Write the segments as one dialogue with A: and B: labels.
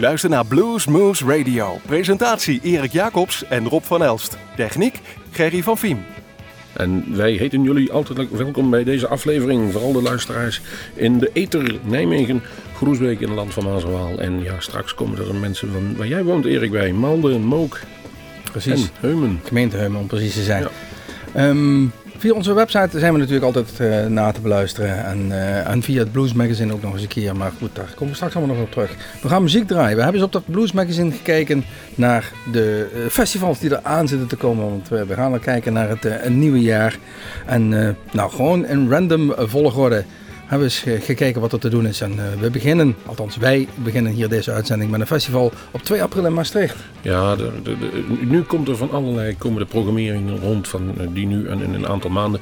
A: U luistert naar Blues Moose Radio. Presentatie Erik Jacobs en Rob van Elst. Techniek Gerry van Viem.
B: En wij heten jullie altijd welkom bij deze aflevering. Vooral de luisteraars in de Eter Nijmegen, Groesbeek in het land van Maaswaal. En ja, straks komen er mensen van waar jij woont, Erik, bij. Malden, Mook
C: Precies.
B: en Heumen.
C: Gemeente Heumen om precies te zijn.
B: Ja.
C: Ehm, via onze website zijn we natuurlijk altijd eh, na te beluisteren. En, eh, en via het Blues Magazine ook nog eens een keer. Maar goed, daar komen we straks allemaal nog op terug. We gaan muziek draaien. We hebben eens op dat Blues Magazine gekeken naar de eh, festivals die er aan zitten te komen. Want we, gaan er kijken naar het nieuwe jaar. En nou, gewoon in random volgorde hebben we eens ge- gekeken wat er te doen is. En eh, we beginnen, althans wij beginnen hier deze uitzending met een festival op 2 april in Maastricht.
B: Ja, nu komt er van allerlei komen de programmeringen rond van eh, die nu en in een aantal maanden.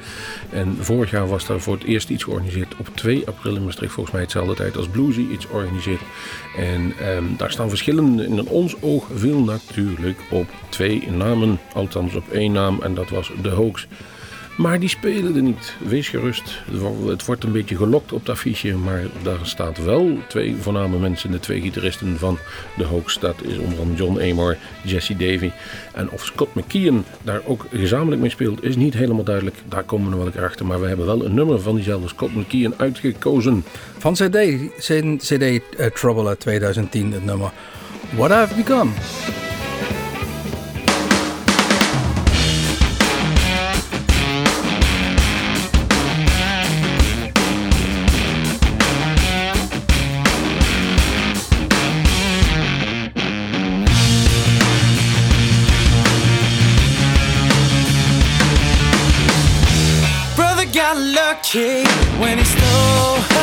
B: En vorig jaar was daar voor het eerst iets georganiseerd op 2 april in Maastricht. Volgens mij hetzelfde tijd als Bluesy iets organiseert. En ehm, daar staan verschillende. In ons oog viel natuurlijk op twee namen. Althans op één naam en dat was de Hoax. Maar die spelen er niet. Wees gerust. Het wordt een beetje gelokt op het affiche. Maar daar staat wel twee voorname mensen. De twee gitaristen van de Hoax. Dat is onder andere John Amor, Jesse Davy. En of Scott McKeon daar ook gezamenlijk mee speelt, is niet helemaal duidelijk. Daar komen we nog wel achter. Maar we hebben wel een nummer van diezelfde Scott McKeon uitgekozen.
C: Van CD, CD eh, Trouble uit 2010, het nummer What I've Become.
D: Got when he stole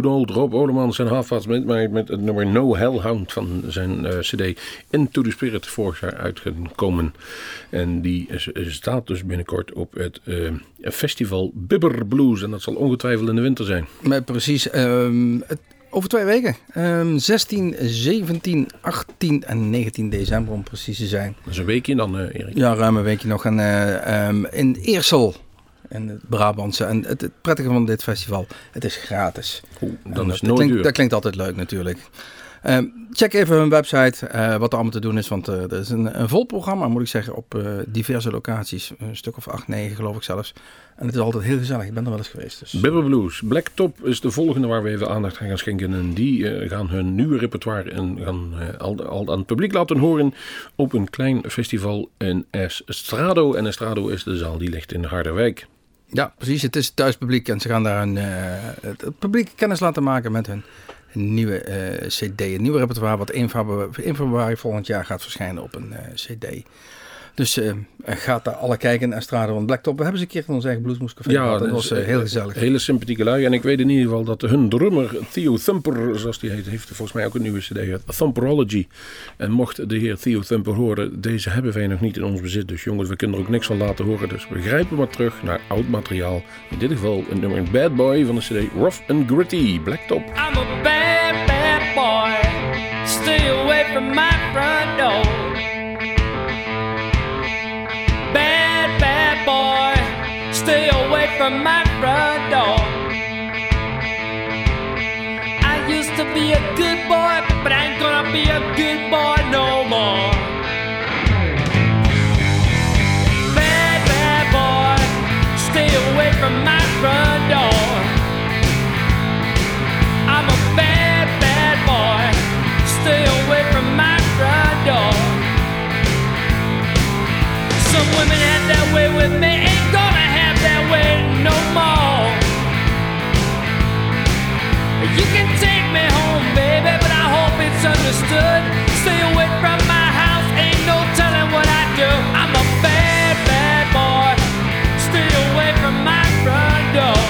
B: good old Rob Olemans en Halfwaarts met, met, het nummer No Hellhound van zijn eh, cd Into the Spirit vorig jaar uitgekomen. En die is- is- staat dus binnenkort op het eh, festival Bibber Blues. En dat zal ongetwijfeld in de winter zijn.
C: Maar precies, ehm, het- over twee weken. Ehm 16, 17, 18 en 19 december om precies te zijn.
B: Dat is een weekje dan, eh, Erik.
C: Ja, ruim een weekje nog. En, eh, ehm, in Eersel, in het Brabantse. En het, het prettige van dit festival, het is gratis.
B: Oeh,
C: En
B: dan is het
C: dat,
B: nooit
C: klinkt,
B: duur.
C: dat klinkt altijd leuk natuurlijk. Ehm, check even hun website, eh, wat er allemaal te doen is. Want eh, er is een, een vol programma, moet ik zeggen, op eh, diverse locaties. Een stuk of acht, negen geloof ik zelfs. En het is altijd heel gezellig. Ik ben er wel eens geweest. Dus.
B: Bibber Blues. Blacktop is de volgende waar we even aandacht aan gaan schenken. En die gaan hun nieuwe repertoire en gaan al, al aan het publiek laten horen op een klein festival in Estrado. En Estrado is de zaal die ligt in Harderwijk.
C: Ja, precies. Het is thuispubliek en ze gaan daar een, eh, het, publiek kennis laten maken met hun nieuwe eh, CD. Een nieuwe repertoire wat 1 februari, 1 februari volgend jaar gaat verschijnen op een eh, CD. Dus eh, gaat daar alle kijken. Estrade van Blacktop. We hebben ze een keer in ons eigen Bluesmoescafé gehad. Dat was eh, heel gezellig.
B: Hele sympathieke lui. En ik weet in ieder geval dat hun drummer Theo Thumper, zoals die heet, heeft volgens mij ook een nieuwe cd. Thumperology. En mocht de heer Theo Thumper horen, deze hebben wij nog niet in ons bezit. Dus jongens, we kunnen er ook niks van laten horen. Dus we grijpen maar terug naar oud materiaal. In dit geval een nummer Bad Boy van de cd Rough and Gritty. Blacktop.
E: I'm a bad, bad boy. Stay away from my front door. From my front door. I used to be a good boy, but I ain't gonna be a good boy no more. Bad, bad boy. Stay away from my front door. I'm a bad, bad boy. Stay away from my front door. Some women had that way with me, ain't gonna have that way no more. You can take me home, baby, but I hope it's understood. Stay away from my house, ain't no telling what I do. I'm a bad, bad boy. Stay away from my front door.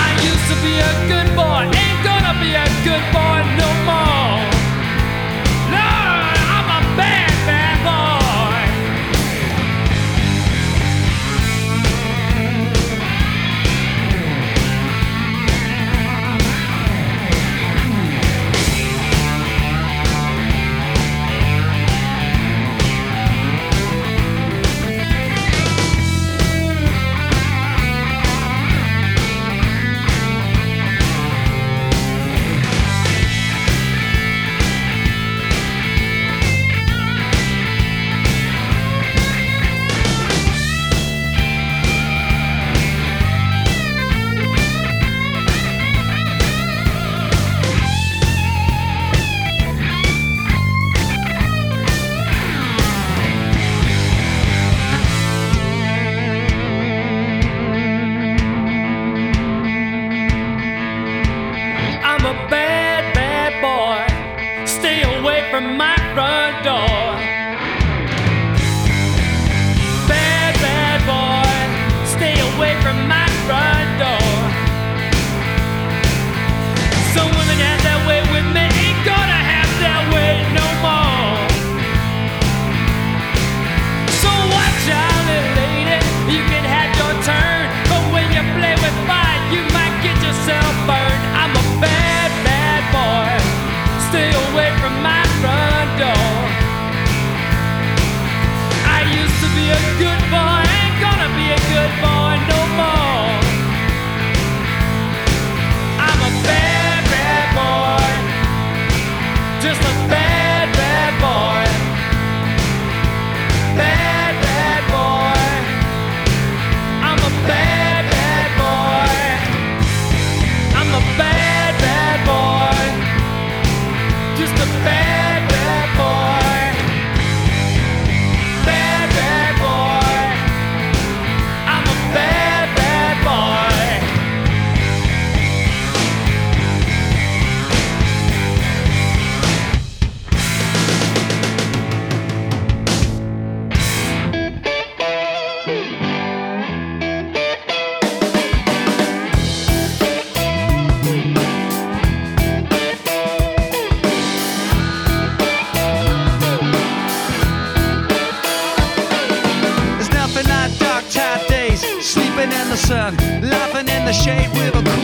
E: I used to be a good boy, ain't gonna be a good boy no more.
F: laughing in the shade with a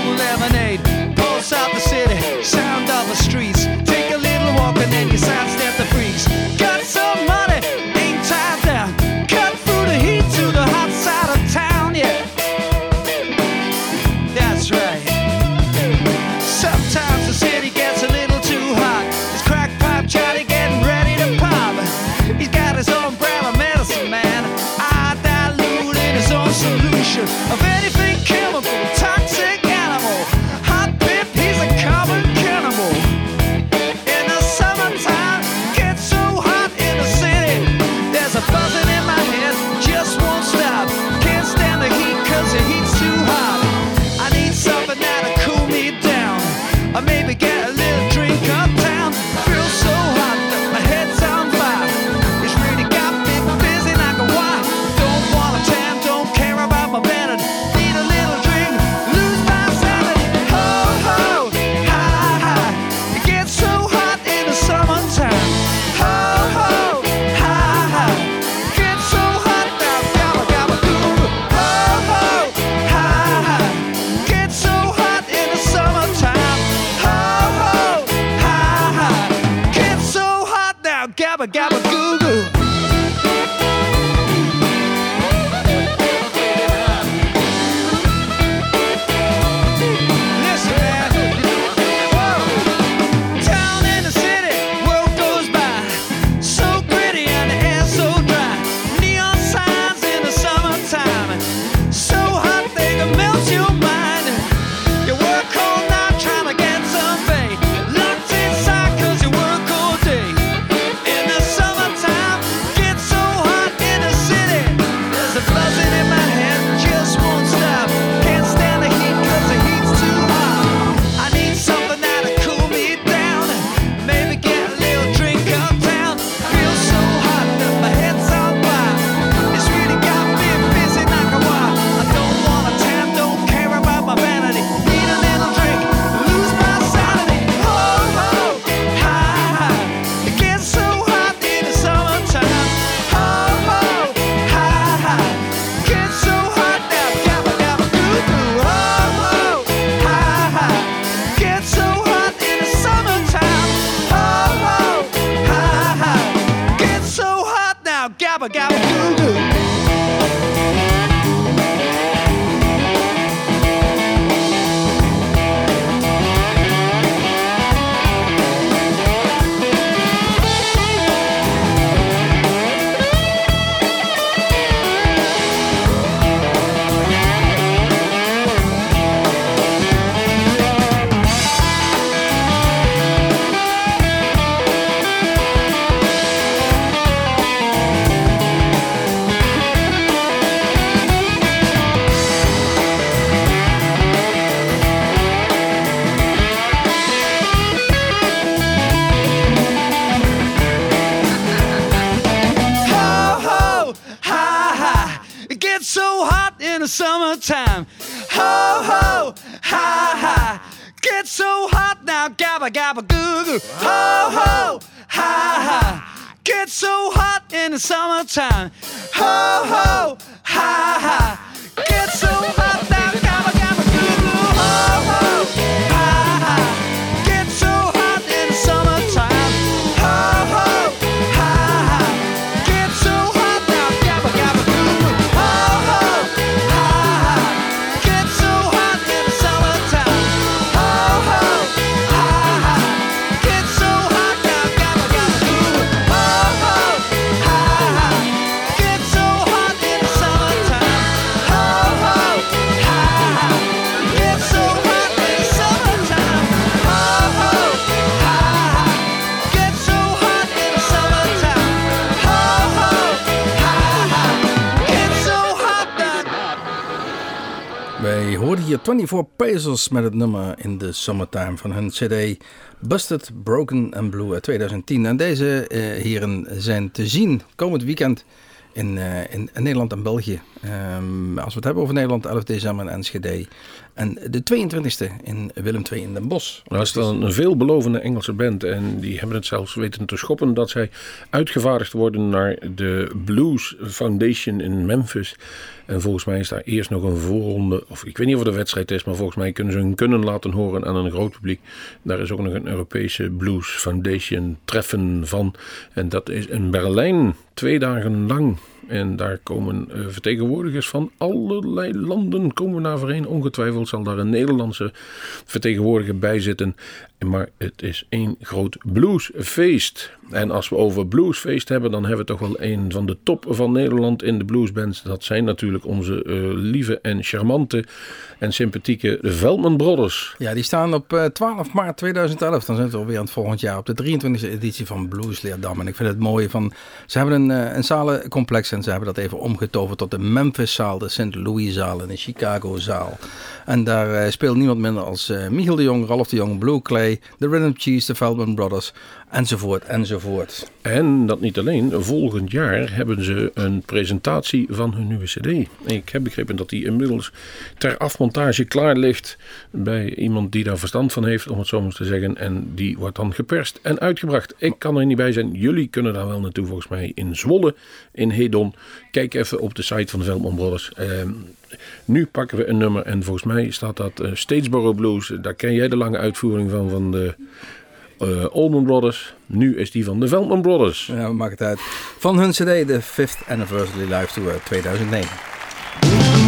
F: so hot in the summertime. Ho, ho, ha, ha.
C: 24 Pacers met het nummer In the Summertime van hun CD Busted, Broken and Blue 2010. En deze uh, heren zijn te zien komend weekend
G: in, eh, in, Nederland en België. Ehm, als we het hebben over Nederland, 11 december in NSGD. En de 22e in Willem II in Den Bosch.
B: Nou, is dan een veelbelovende Engelse band. En die hebben het zelfs weten te schoppen dat zij uitgevaardigd worden naar de Blues Foundation in Memphis. En volgens mij is daar eerst nog een voorronde, of ik weet niet of het een wedstrijd is, maar volgens mij kunnen ze hun kunnen laten horen aan een groot publiek. Daar is ook nog een Europese Blues Foundation treffen van. En dat is in Berlijn twee dagen lang. En daar komen eh, vertegenwoordigers van allerlei landen komen daar voorheen. Ongetwijfeld zal daar een Nederlandse vertegenwoordiger bij zitten. Maar het is één groot bluesfeest. En als we over bluesfeest hebben, dan hebben we toch wel een van de top van Nederland in de bluesbands. Dat zijn natuurlijk onze eh, lieve en charmante en sympathieke Veldman Brothers.
G: Ja, die staan op eh, 12 maart 2011. Dan zijn we alweer aan het volgend jaar op de 23e editie van Blues Leerdam. En ik vind het mooie van... Ze hebben een, eh, een zalencomplex en ze hebben dat even omgetoverd tot de Memphis-zaal, de St. Louis-zaal en de Chicago-zaal. En daar eh, speelt niemand minder als eh, Michiel de Jong, Ralph de Jong, Blue Clay, de Rhythm Cheese, de Feldman Brothers, enzovoort, enzovoort.
B: En dat niet alleen, volgend jaar hebben ze een presentatie van hun nieuwe CD. Ik heb begrepen dat die inmiddels ter afmontage klaar ligt bij iemand die daar verstand van heeft, om het zo maar te zeggen. En die wordt dan geperst en uitgebracht. Ik kan er niet bij zijn. Jullie kunnen daar wel naartoe, volgens mij in Zwolle, in Hedon. Kijk even op de site van de Veldman Brothers. Ehm, nu pakken we een nummer en volgens mij staat dat eh, Statesboro Blues. Daar ken jij de lange uitvoering van, van de eh Allman Brothers. Nu is die van de Veldman Brothers.
G: Ja, maken het uit. Van hun CD, de 5th Anniversary Live Tour 2009.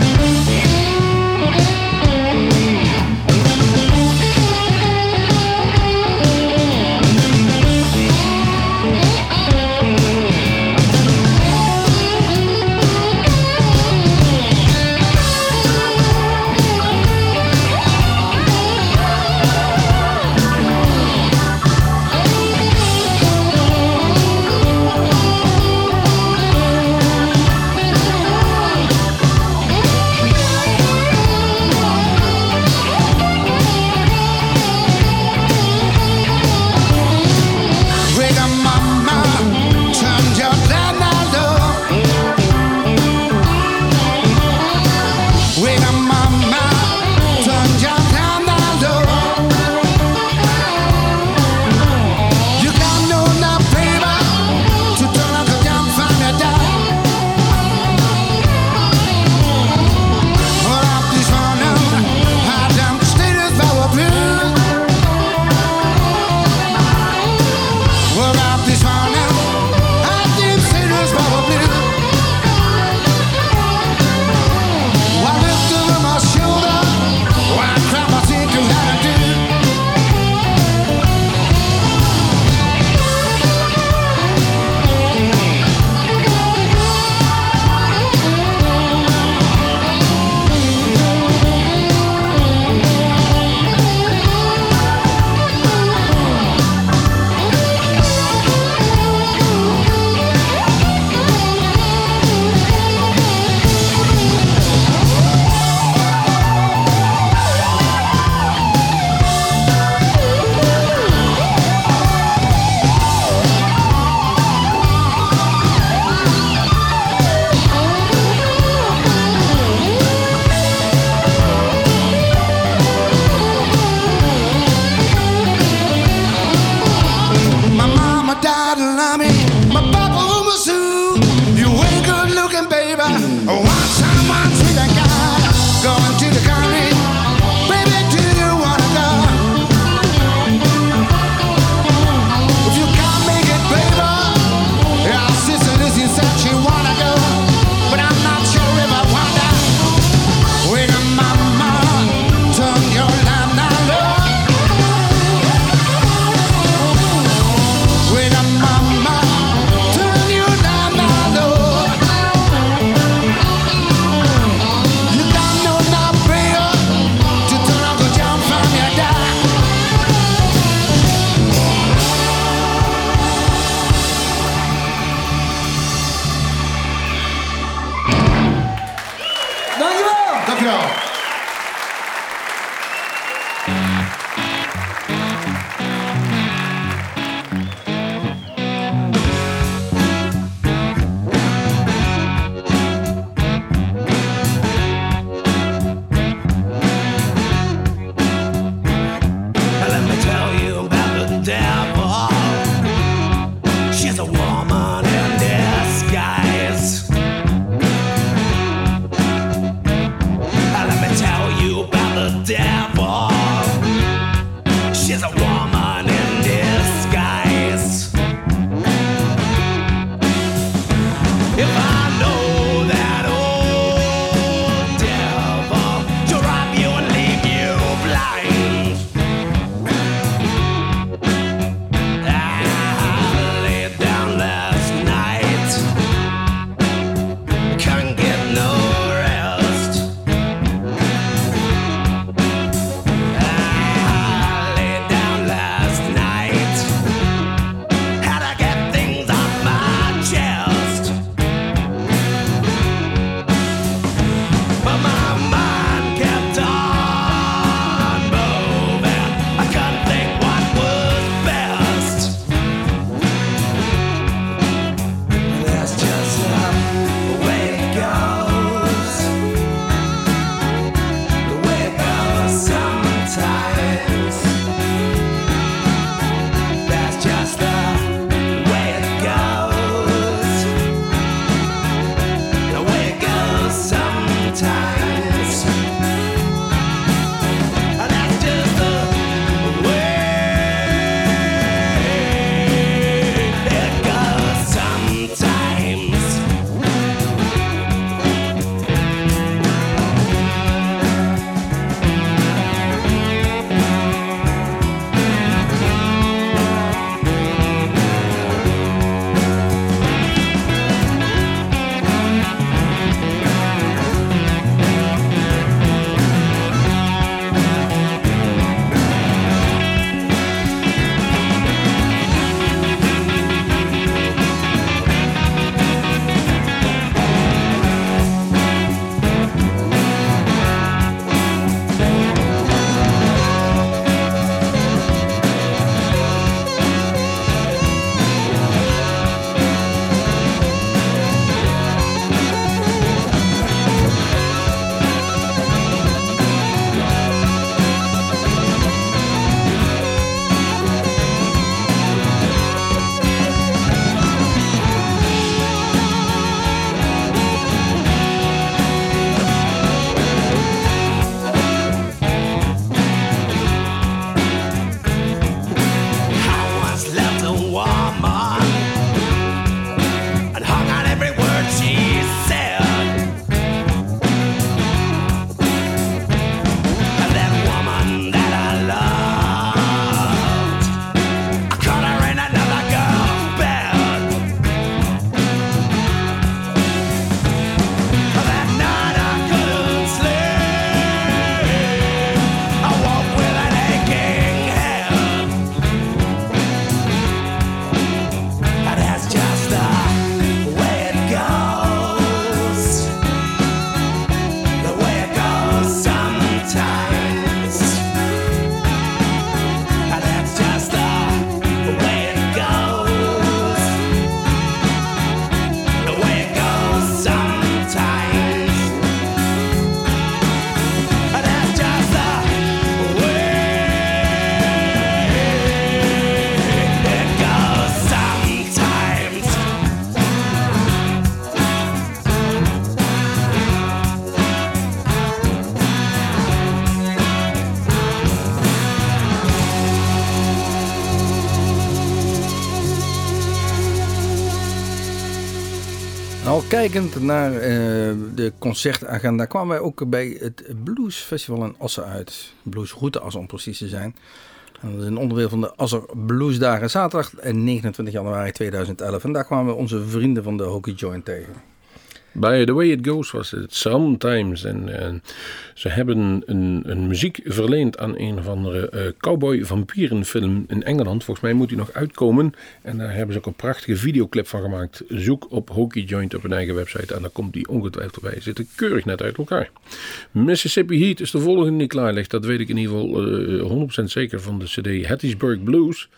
C: Kijkend naar eh, de concertagenda kwamen wij ook bij het Blues Festival in Assen uit. Bluesroute Assen om precies te zijn. En dat is een onderdeel van de Asser Bluesdagen. Zaterdag en 29 januari 2011. En daar kwamen we onze vrienden van de Hockey Joint tegen.
B: Bij The Way It Goes was het Sometimes. En, ze hebben een, een muziek verleend aan een of andere eh, cowboy-vampierenfilm in Engeland. Volgens mij moet die nog uitkomen. En daar hebben ze ook een prachtige videoclip van gemaakt. Zoek op Hockey Joint op hun eigen website. En daar komt die ongetwijfeld bij. Zitten keurig net uit elkaar. Mississippi Heat is de volgende die klaar ligt. Dat weet ik in ieder geval eh, 100% zeker van de CD Hattiesburg Blues.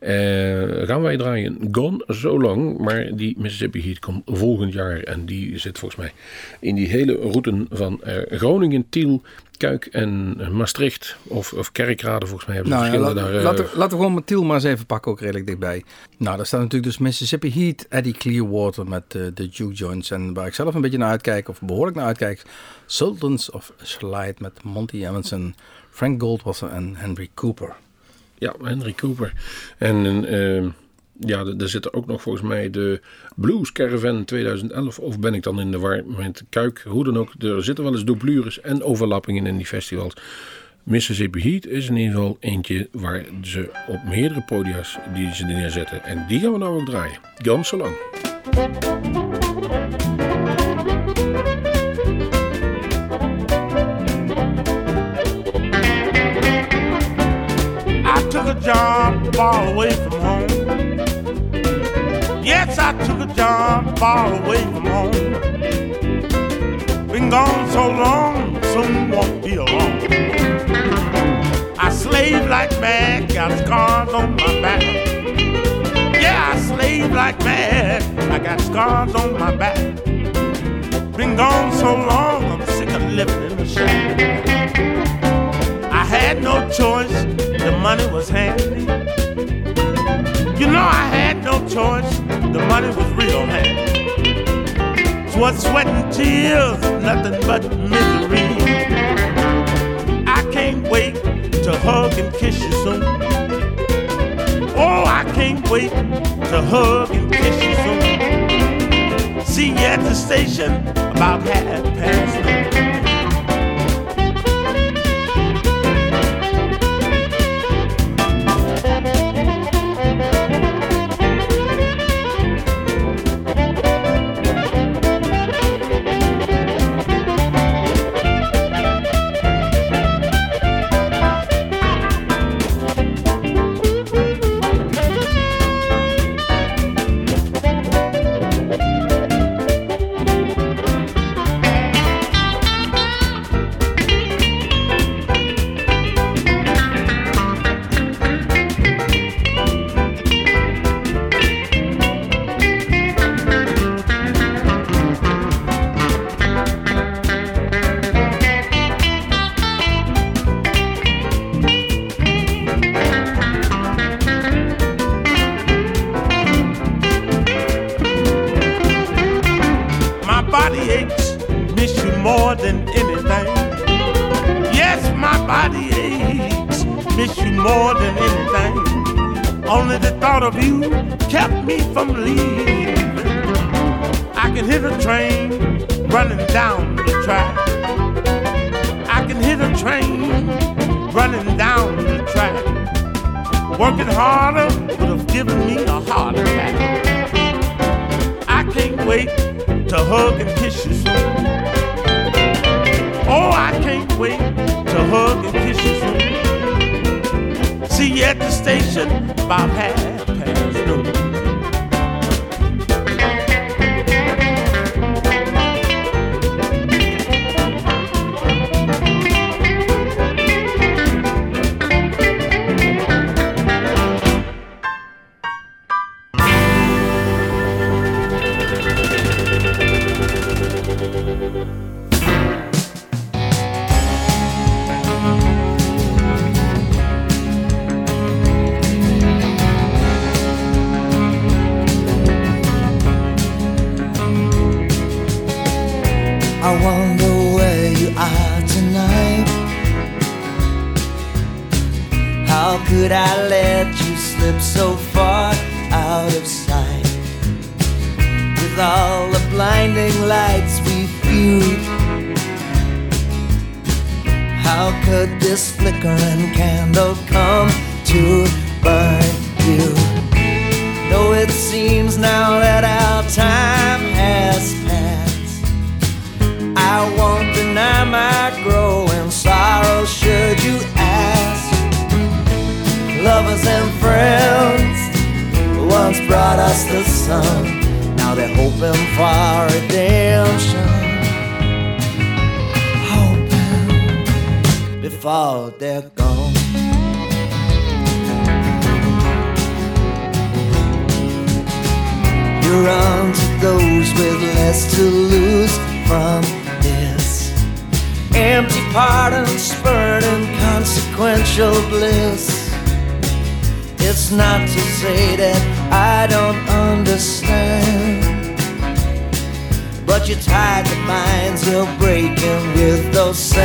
B: Eh, gaan wij draaien Gone So Long. Maar die Mississippi Heat komt volgend jaar. En die zit volgens mij in die hele route van eh, Groningen, Tiel, Kuik en Maastricht. Of, of Kerkrade volgens mij hebben ze
C: Nou ja,
B: verschillende
C: la-
B: daar. eh,
C: laten, we- laten we gewoon met Tiel maar eens even pakken, ook redelijk dichtbij. Nou, daar staat natuurlijk dus Mississippi Heat, Eddie Clearwater met de Juke Joints. En waar ik zelf een beetje naar uitkijk, of behoorlijk naar uitkijk, Sultans of Slide met Monty Emerson, Frank Goldwasser en Henry Cooper.
B: Ja, Henry Cooper. En eh, ja, er zit er ook nog volgens mij de Blues Caravan 2011. Of ben ik dan in de war met Kuik? Hoe dan ook, er zitten wel eens doublures en overlappingen in die festivals. Mississippi Heat is in ieder geval eentje waar ze op meerdere podia's die ze neerzetten. En die gaan we nou ook draaien. Gone so lang.
H: Took a job far away from home. Yes, I took a job far away from home. Been gone so long, soon won't be alone. I slave like mad, got scars on my back. Yeah, I slave like mad, I got scars on my back. Been gone so long, I'm sick of living in the shack. Had no choice, the money was handy. You know I had no choice, the money was real handy. Sweat, sweat and tears, nothing but misery. I can't wait to hug and kiss you soon. Oh, I can't wait to hug and kiss you soon. See you at the station about half past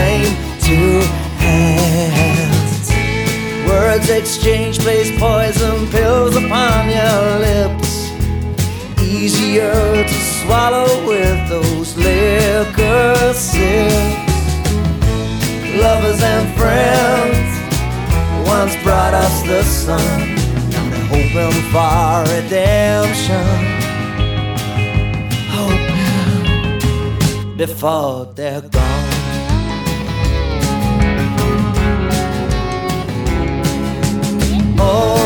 I: same two hands. Words exchanged place poison pills upon your lips. Easier to swallow with those liquor sips. Lovers and friends once brought us the sun. Now they're hoping for redemption. Hoping before they're gone. amor.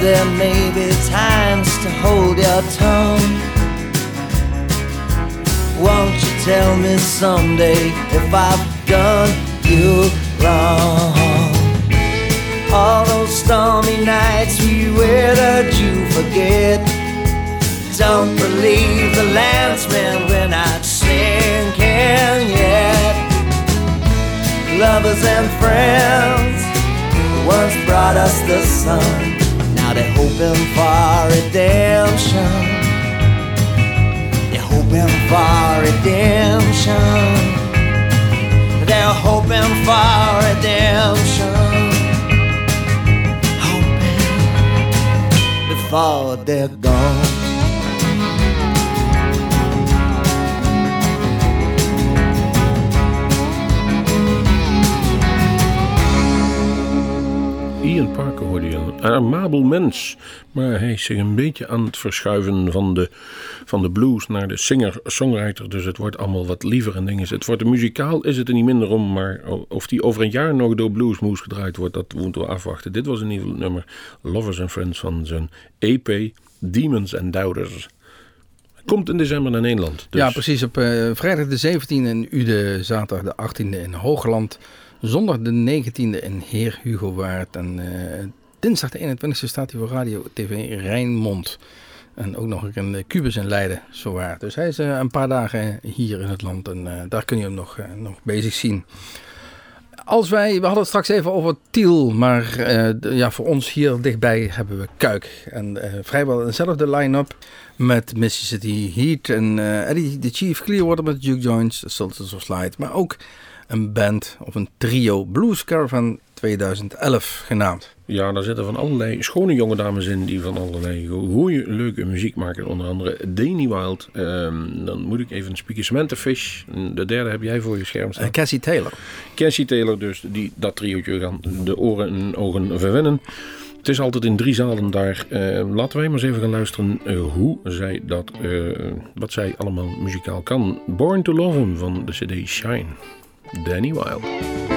I: There may be times to hold your tongue. Won't you tell me someday if I've done you wrong? All those stormy nights we weathered, you forget. Don't believe the landsmen, we're not sinking yet. Lovers and friends who once brought us the sun. They're hoping for redemption. They're hoping for redemption. They're hoping for redemption. Hoping before they're gone.
B: Ian Parker hoorde je. Een amabel mens. Maar hij is zich een beetje aan het verschuiven van de, van de blues naar de singer-songwriter. Dus het wordt allemaal wat liever en dingen. Het wordt een muzikaal, is het er niet minder om. Maar of die over een jaar nog door Bluesmoes gedraaid wordt, dat moeten we afwachten. Dit was in ieder nummer Lovers and Friends van zijn EP Demons and Doubters. Komt in december naar Nederland. Dus
C: Ja, precies. Op eh, vrijdag de 17e in Ude, zaterdag de 18e in Hoogland, zondag de 19e in Heer Hugo Waard en eh, dinsdag de 21e staat hij voor Radio TV Rijnmond. En ook nog eh, Cubus in Leiden, zowaar. Dus hij is eh, een paar dagen hier in het land en eh, daar kun je hem nog, nog bezig zien. Als wij, we hadden het straks even over Tiel, maar ja, voor ons hier dichtbij hebben we Kuik. En vrijwel dezelfde line-up met Mississippi Heat en Eddie the Chief Clearwater met Duke Joints, Sultans of Slide. Maar ook een band of een trio Blues van 2011 genaamd.
B: Ja, daar zitten van allerlei schone jonge dames in die van allerlei goede, leuke muziek maken. Onder andere Danny Wild. Ehm, dan moet ik even een Samantha Fish. De derde heb jij voor je scherm staan.
C: Uh, Cassie Taylor.
B: Cassie Taylor dus. Die, dat triootje gaan de oren en ogen verwennen.
J: Het is altijd in drie zalen daar. Ehm, laten wij maar eens even gaan luisteren eh, hoe zij dat, eh, wat zij allemaal muzikaal kan. Born to Love van de cd Shine. Danny Wilde.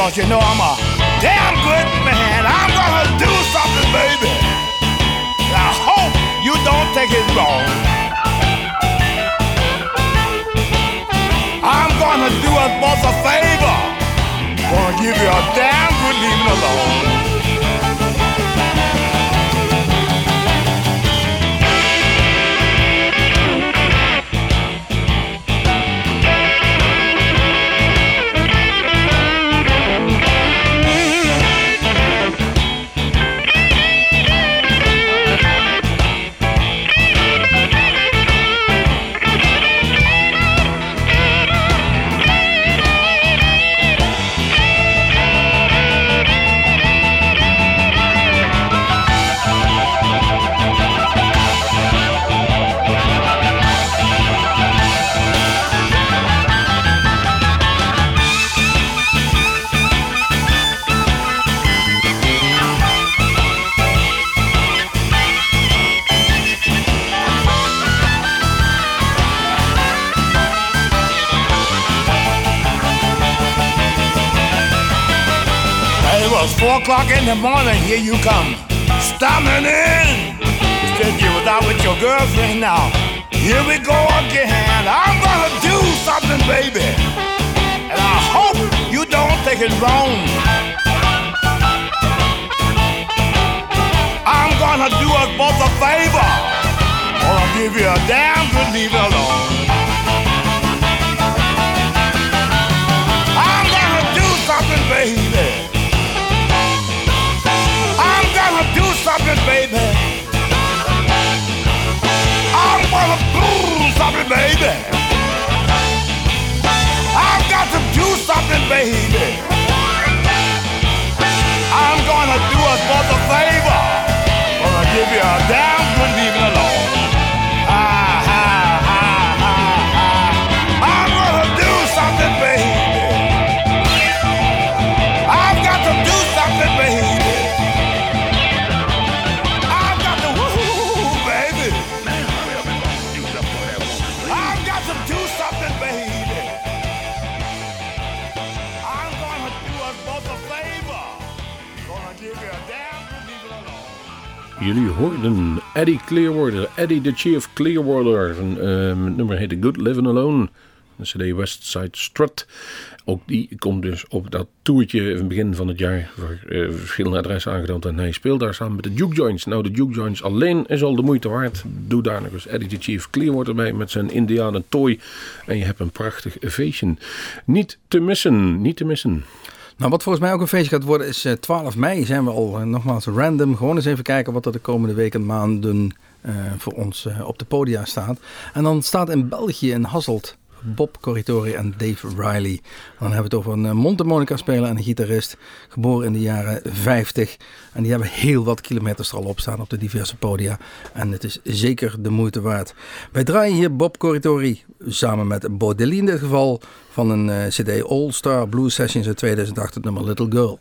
K: Cause you know I'm
L: a damn good man. I'm gonna do something, baby. I hope you don't take it wrong. I'm gonna do us both a favor. Gonna give you a damn good leaving alone. Now. Here we go again. I'm gonna do something, baby. And I hope you don't take it wrong. I'm gonna do us both a favor. Or I'll give you a damn good leave alone. Do something, baby. I've got to do something, baby. I'm gonna do us both a favor. Gonna give you a damn good leaving alone.
B: Hoorden Eddie Clearwater, Eddie the Chief Clearwater. Zijn ehm, het nummer heette Good Living Alone. De CD West Side Strut. Ook die komt dus op dat toertje in het begin van het jaar. Voor eh, verschillende adressen aangedaan. En hij speelt daar samen met de Duke Joints. Nou, de Duke Joints alleen is al de moeite waard. Doe daar nog eens Eddie the Chief Clearwater bij met zijn Indianen toy. En je hebt een prachtig feestje. Niet te missen, niet te missen.
M: Nou, wat volgens mij ook een feestje gaat worden is eh, 12 mei. Zijn we al eh, nogmaals random. Gewoon eens even kijken wat er de komende weken en maanden eh, voor ons eh, op de podia staat. En dan staat in België in Hasselt Bob Corritori en Dave Riley. Dan hebben we het over een eh, mondharmonica speler en een gitarist. Geboren in de jaren 50. En die hebben heel wat kilometers er al op staan op de diverse podia. En het is zeker de moeite waard. Wij draaien hier Bob Corritori samen met Baudelaire in dit geval. Van een eh, cd All Star Blues Sessions uit 2008, het nummer Little Girl.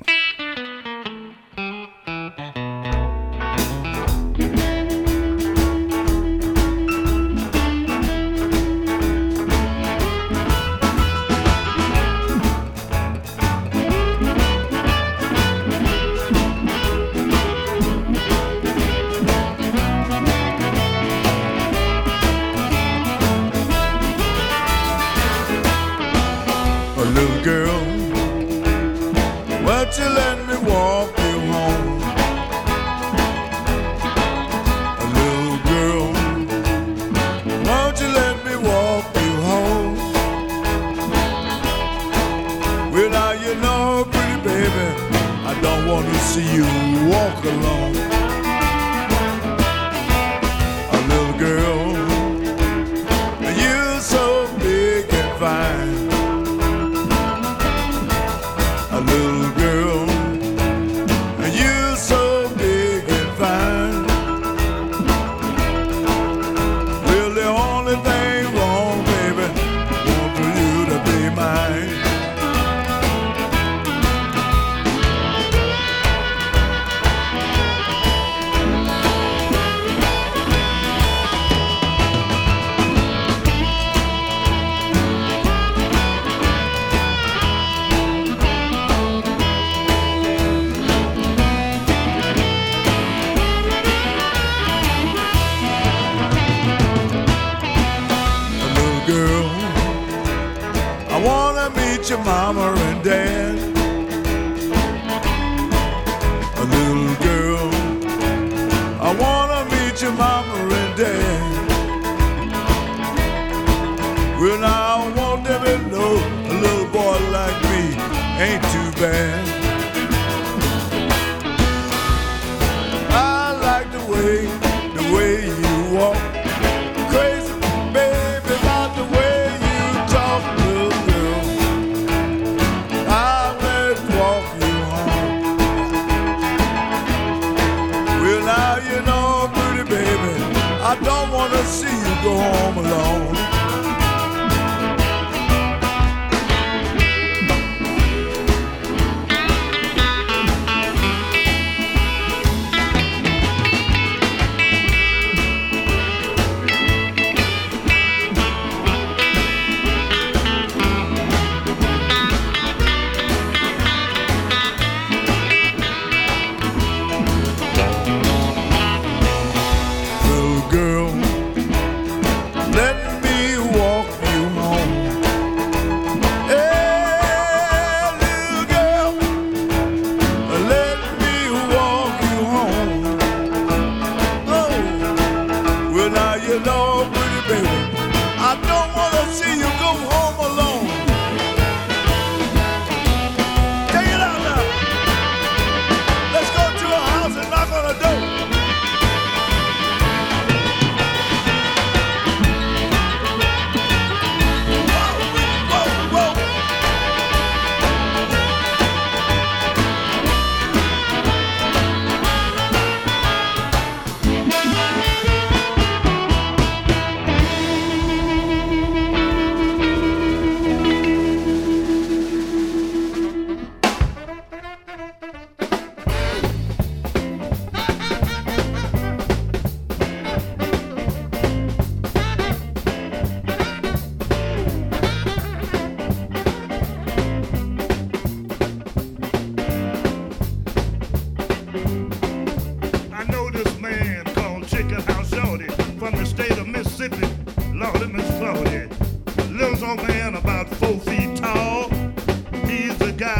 L: she's the
N: guy.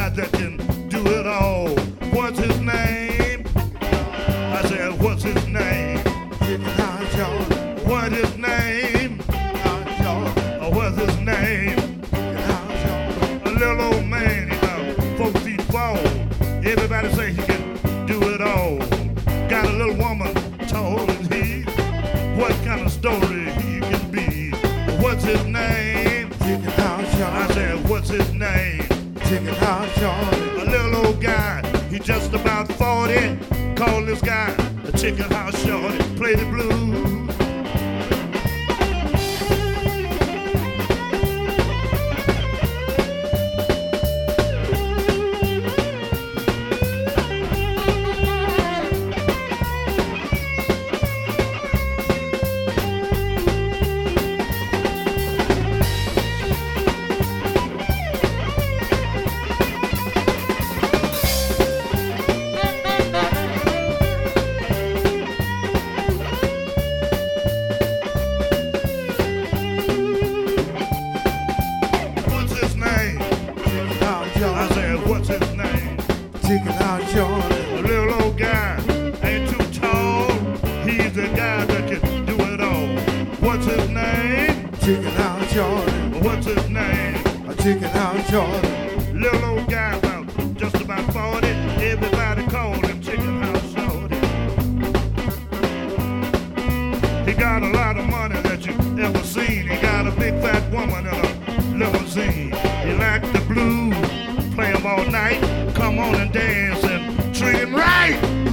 N: shorty. Call this guy a chicken house shorty. Play the blues.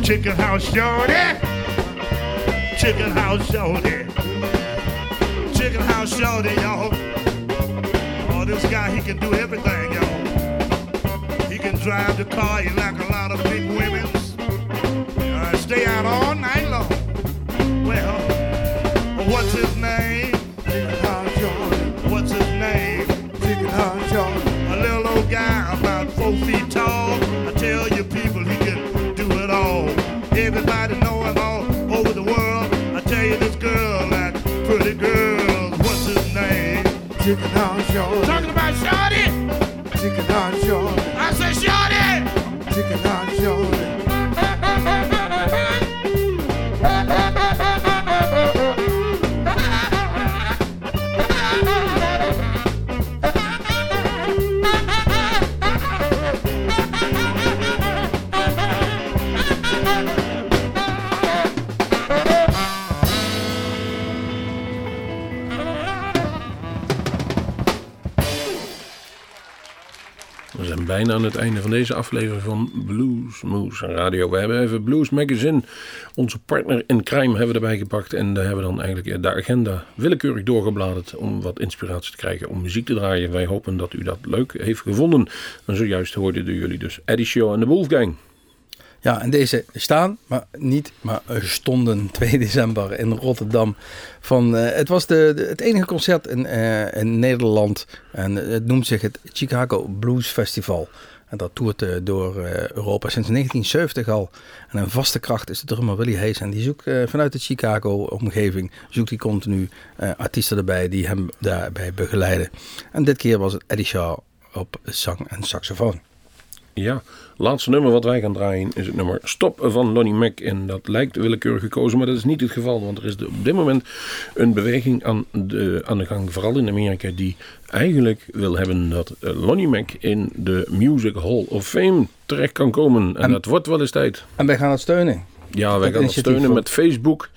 N: Chicken house shorty. Chicken house shorty. Chicken house shorty, y'all. Oh, this guy, he can do everything, y'all. He can drive the car, he like a lot of big women. Uh, stay out all night. Chicken on short. Talking about shorty. Chicken on short. I said shorty. Chicken on
B: short. Aan het einde van deze aflevering van Blues Moose Radio. We hebben even Blues Magazine, onze partner in crime, hebben we erbij gepakt. En daar hebben we dan eigenlijk de agenda willekeurig doorgebladerd om wat inspiratie te krijgen om muziek te draaien. Wij hopen dat u dat leuk heeft gevonden. En zojuist hoorden jullie dus Eddie Show en de Wolfgang.
F: Ja, en deze staan, maar niet, maar stonden 2 december in Rotterdam. Van, eh, het was de, het enige concert in, eh, in Nederland en het noemt zich het Chicago Blues Festival. En dat toert eh, door Europa sinds 1970 al. En een vaste kracht is de drummer Willy Hayes. En die zoekt vanuit de Chicago-omgeving, zoekt hij continu artiesten erbij die hem daarbij begeleiden. En dit keer was het Eddie Shaw op zang en saxofoon.
B: Ja, laatste nummer wat wij gaan draaien is het nummer Stop van Lonnie Mac. En dat lijkt willekeurig gekozen, maar dat is niet het geval. Want er is op dit moment een beweging aan de, aan de gang, vooral in Amerika, die eigenlijk wil hebben dat eh, Lonnie Mac in de Music Hall of Fame terecht kan komen. En,
F: En-
B: dat wordt wel eens tijd.
F: En wij gaan het steunen.
B: Ja, wij
F: Dat
B: gaan het steunen met Facebook.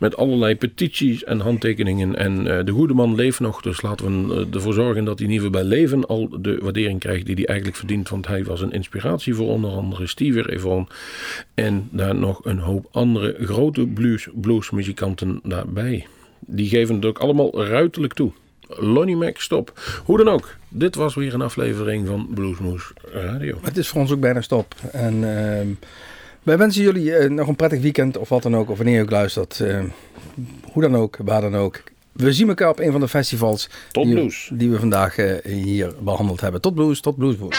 B: Met allerlei petities en handtekeningen. En eh, de goede man leeft nog. Dus laten we eh, ervoor zorgen dat hij in ieder geval bij leven al de waardering krijgt die hij eigenlijk verdient. Want hij was een inspiratie voor onder andere Stevie Ray Vaughan. En daar nog een hoop andere grote blues, bluesmuzikanten daarbij. Die geven het ook allemaal ruiterlijk toe. Lonnie Mac, stop. Hoe dan ook. Dit was weer een aflevering van Bluesmoes Radio.
F: Het is voor ons ook bijna stop. En ehm, wij wensen jullie eh, nog een prettig weekend of wat dan ook. Of wanneer je ook luistert. eh, hoe dan ook, waar dan ook. We zien elkaar op een van de festivals
B: Tot
F: die,
B: blues.
F: die we vandaag eh, hier behandeld hebben. Tot blues, tot bluesboer.